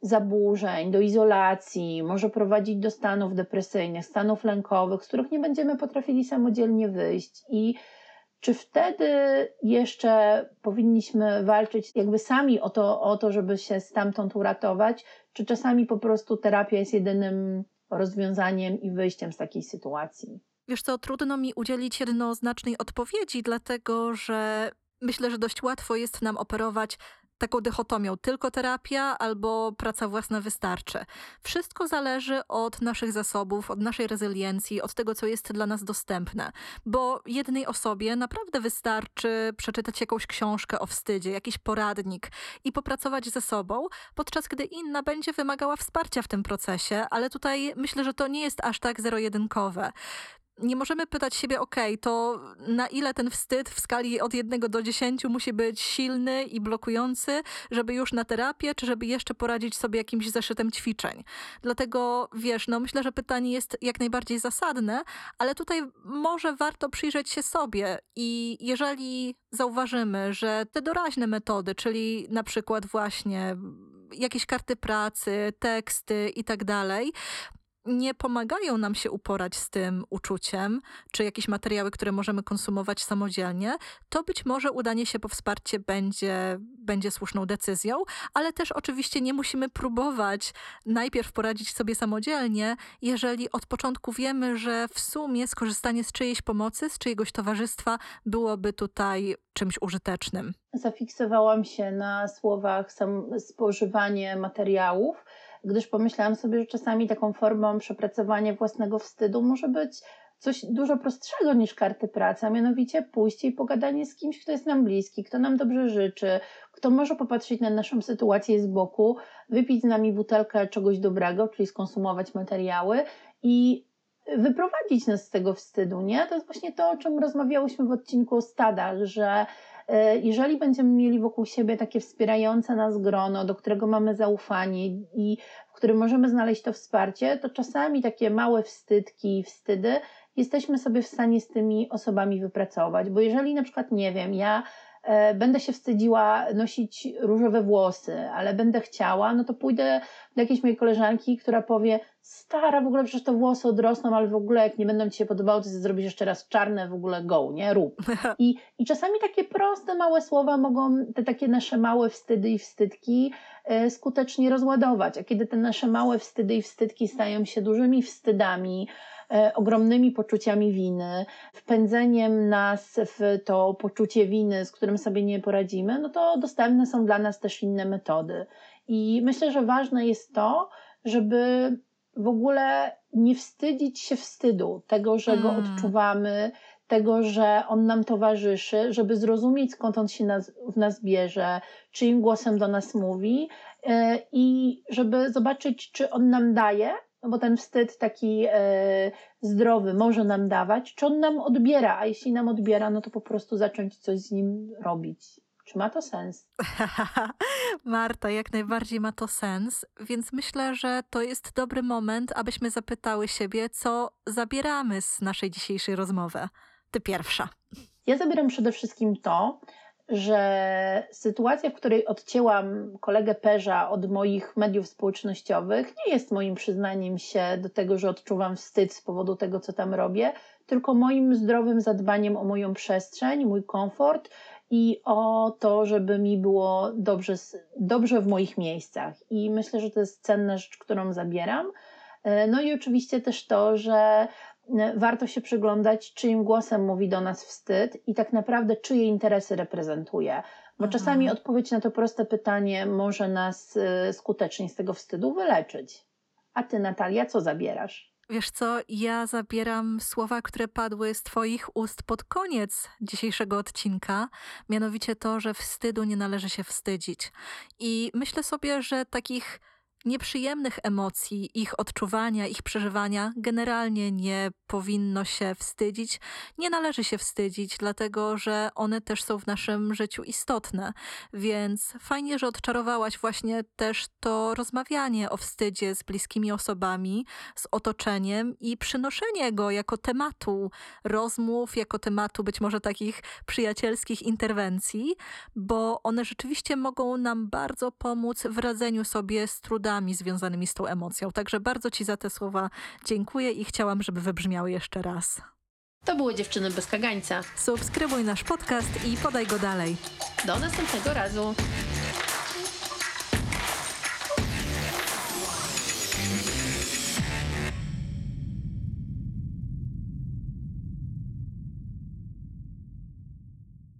zaburzeń, do izolacji, może prowadzić do stanów depresyjnych, stanów lękowych, z których nie będziemy potrafili samodzielnie wyjść. I czy wtedy jeszcze powinniśmy walczyć jakby sami o to, o to, żeby się stamtąd uratować, czy czasami po prostu terapia jest jedynym rozwiązaniem i wyjściem z takiej sytuacji? Wiesz co, trudno mi udzielić jednoznacznej odpowiedzi, dlatego że myślę, że dość łatwo jest nam operować taką dychotomią tylko terapia albo praca własna wystarczy. Wszystko zależy od naszych zasobów, od naszej rezyliencji, od tego, co jest dla nas dostępne. Bo jednej osobie naprawdę wystarczy przeczytać jakąś książkę o wstydzie, jakiś poradnik i popracować ze sobą, podczas gdy inna będzie wymagała wsparcia w tym procesie, ale tutaj myślę, że to nie jest aż tak zero-jedynkowe. Nie możemy pytać siebie, ok, to na ile ten wstyd w skali od 1 do 10 musi być silny i blokujący, żeby już na terapię, czy żeby jeszcze poradzić sobie jakimś zeszytem ćwiczeń. Dlatego wiesz, no myślę, że pytanie jest jak najbardziej zasadne, ale tutaj może warto przyjrzeć się sobie i jeżeli zauważymy, że te doraźne metody, czyli na przykład właśnie jakieś karty pracy, teksty i tak dalej, nie pomagają nam się uporać z tym uczuciem, czy jakieś materiały, które możemy konsumować samodzielnie, to być może udanie się po wsparcie będzie, będzie słuszną decyzją, ale też oczywiście nie musimy próbować najpierw poradzić sobie samodzielnie, jeżeli od początku wiemy, że w sumie skorzystanie z czyjejś pomocy, z czyjegoś towarzystwa byłoby tutaj czymś użytecznym. Zafiksowałam się na słowach sam spożywanie materiałów gdyż pomyślałam sobie, że czasami taką formą przepracowania własnego wstydu może być coś dużo prostszego niż karty pracy, a mianowicie pójść i pogadanie z kimś, kto jest nam bliski, kto nam dobrze życzy, kto może popatrzeć na naszą sytuację z boku, wypić z nami butelkę czegoś dobrego, czyli skonsumować materiały i wyprowadzić nas z tego wstydu, nie? To jest właśnie to, o czym rozmawiałyśmy w odcinku o stadach, że jeżeli będziemy mieli wokół siebie takie wspierające nas grono, do którego mamy zaufanie i w którym możemy znaleźć to wsparcie, to czasami takie małe wstydki, wstydy jesteśmy sobie w stanie z tymi osobami wypracować. Bo jeżeli na przykład, nie wiem, ja E, będę się wstydziła nosić różowe włosy, ale będę chciała, no to pójdę do jakiejś mojej koleżanki, która powie, stara, w ogóle przecież te włosy odrosną, ale w ogóle jak nie będą ci się podobały, to zrobisz jeszcze raz czarne, w ogóle go, nie, rób. (laughs) I, I czasami takie proste, małe słowa mogą te takie nasze małe wstydy i wstydki e, skutecznie rozładować, a kiedy te nasze małe wstydy i wstydki stają się dużymi wstydami, E, ogromnymi poczuciami winy, wpędzeniem nas w to poczucie winy, z którym sobie nie poradzimy, no to dostępne są dla nas też inne metody. I myślę, że ważne jest to, żeby w ogóle nie wstydzić się wstydu, tego, że go mm. odczuwamy, tego, że on nam towarzyszy, żeby zrozumieć, skąd on się nas, w nas bierze, czyim głosem do nas mówi yy, i żeby zobaczyć, czy on nam daje, no bo ten wstyd taki e, zdrowy może nam dawać, czy on nam odbiera, a jeśli nam odbiera, no to po prostu zacząć coś z nim robić. Czy ma to sens? (laughs) Marta, jak najbardziej ma to sens, więc myślę, że to jest dobry moment, abyśmy zapytały siebie, co zabieramy z naszej dzisiejszej rozmowy. Ty pierwsza. Ja zabieram przede wszystkim to, że sytuacja, w której odcięłam kolegę Perza od moich mediów społecznościowych, nie jest moim przyznaniem się do tego, że odczuwam wstyd z powodu tego, co tam robię, tylko moim zdrowym zadbaniem o moją przestrzeń, mój komfort i o to, żeby mi było dobrze, dobrze w moich miejscach. I myślę, że to jest cenna rzecz, którą zabieram. E, no i oczywiście też to, że warto się przyglądać, czyim głosem mówi do nas wstyd i tak naprawdę czyje interesy reprezentuje. Bo mhm. czasami odpowiedź na to proste pytanie może nas y, skutecznie z tego wstydu wyleczyć. A ty, Natalia, co zabierasz? Wiesz co, ja zabieram słowa, które padły z Twoich ust pod koniec dzisiejszego odcinka, mianowicie to, że wstydu nie należy się wstydzić. I myślę sobie, że takich nieprzyjemnych emocji, ich odczuwania, ich przeżywania generalnie nie powinno się wstydzić. Nie należy się wstydzić, dlatego że one też są w naszym życiu istotne. Więc fajnie, że odczarowałaś właśnie też to rozmawianie o wstydzie z bliskimi osobami, z otoczeniem i przynoszenie go jako tematu rozmów, jako tematu być może takich przyjacielskich interwencji, bo one rzeczywiście mogą nam bardzo pomóc w radzeniu sobie z trudami związanymi z tą emocją. Także bardzo Ci za te słowa dziękuję i chciałam, żeby wybrzmiały jeszcze raz. To były Dziewczyny bez kagańca. Subskrybuj nasz podcast i podaj go dalej. Do następnego razu.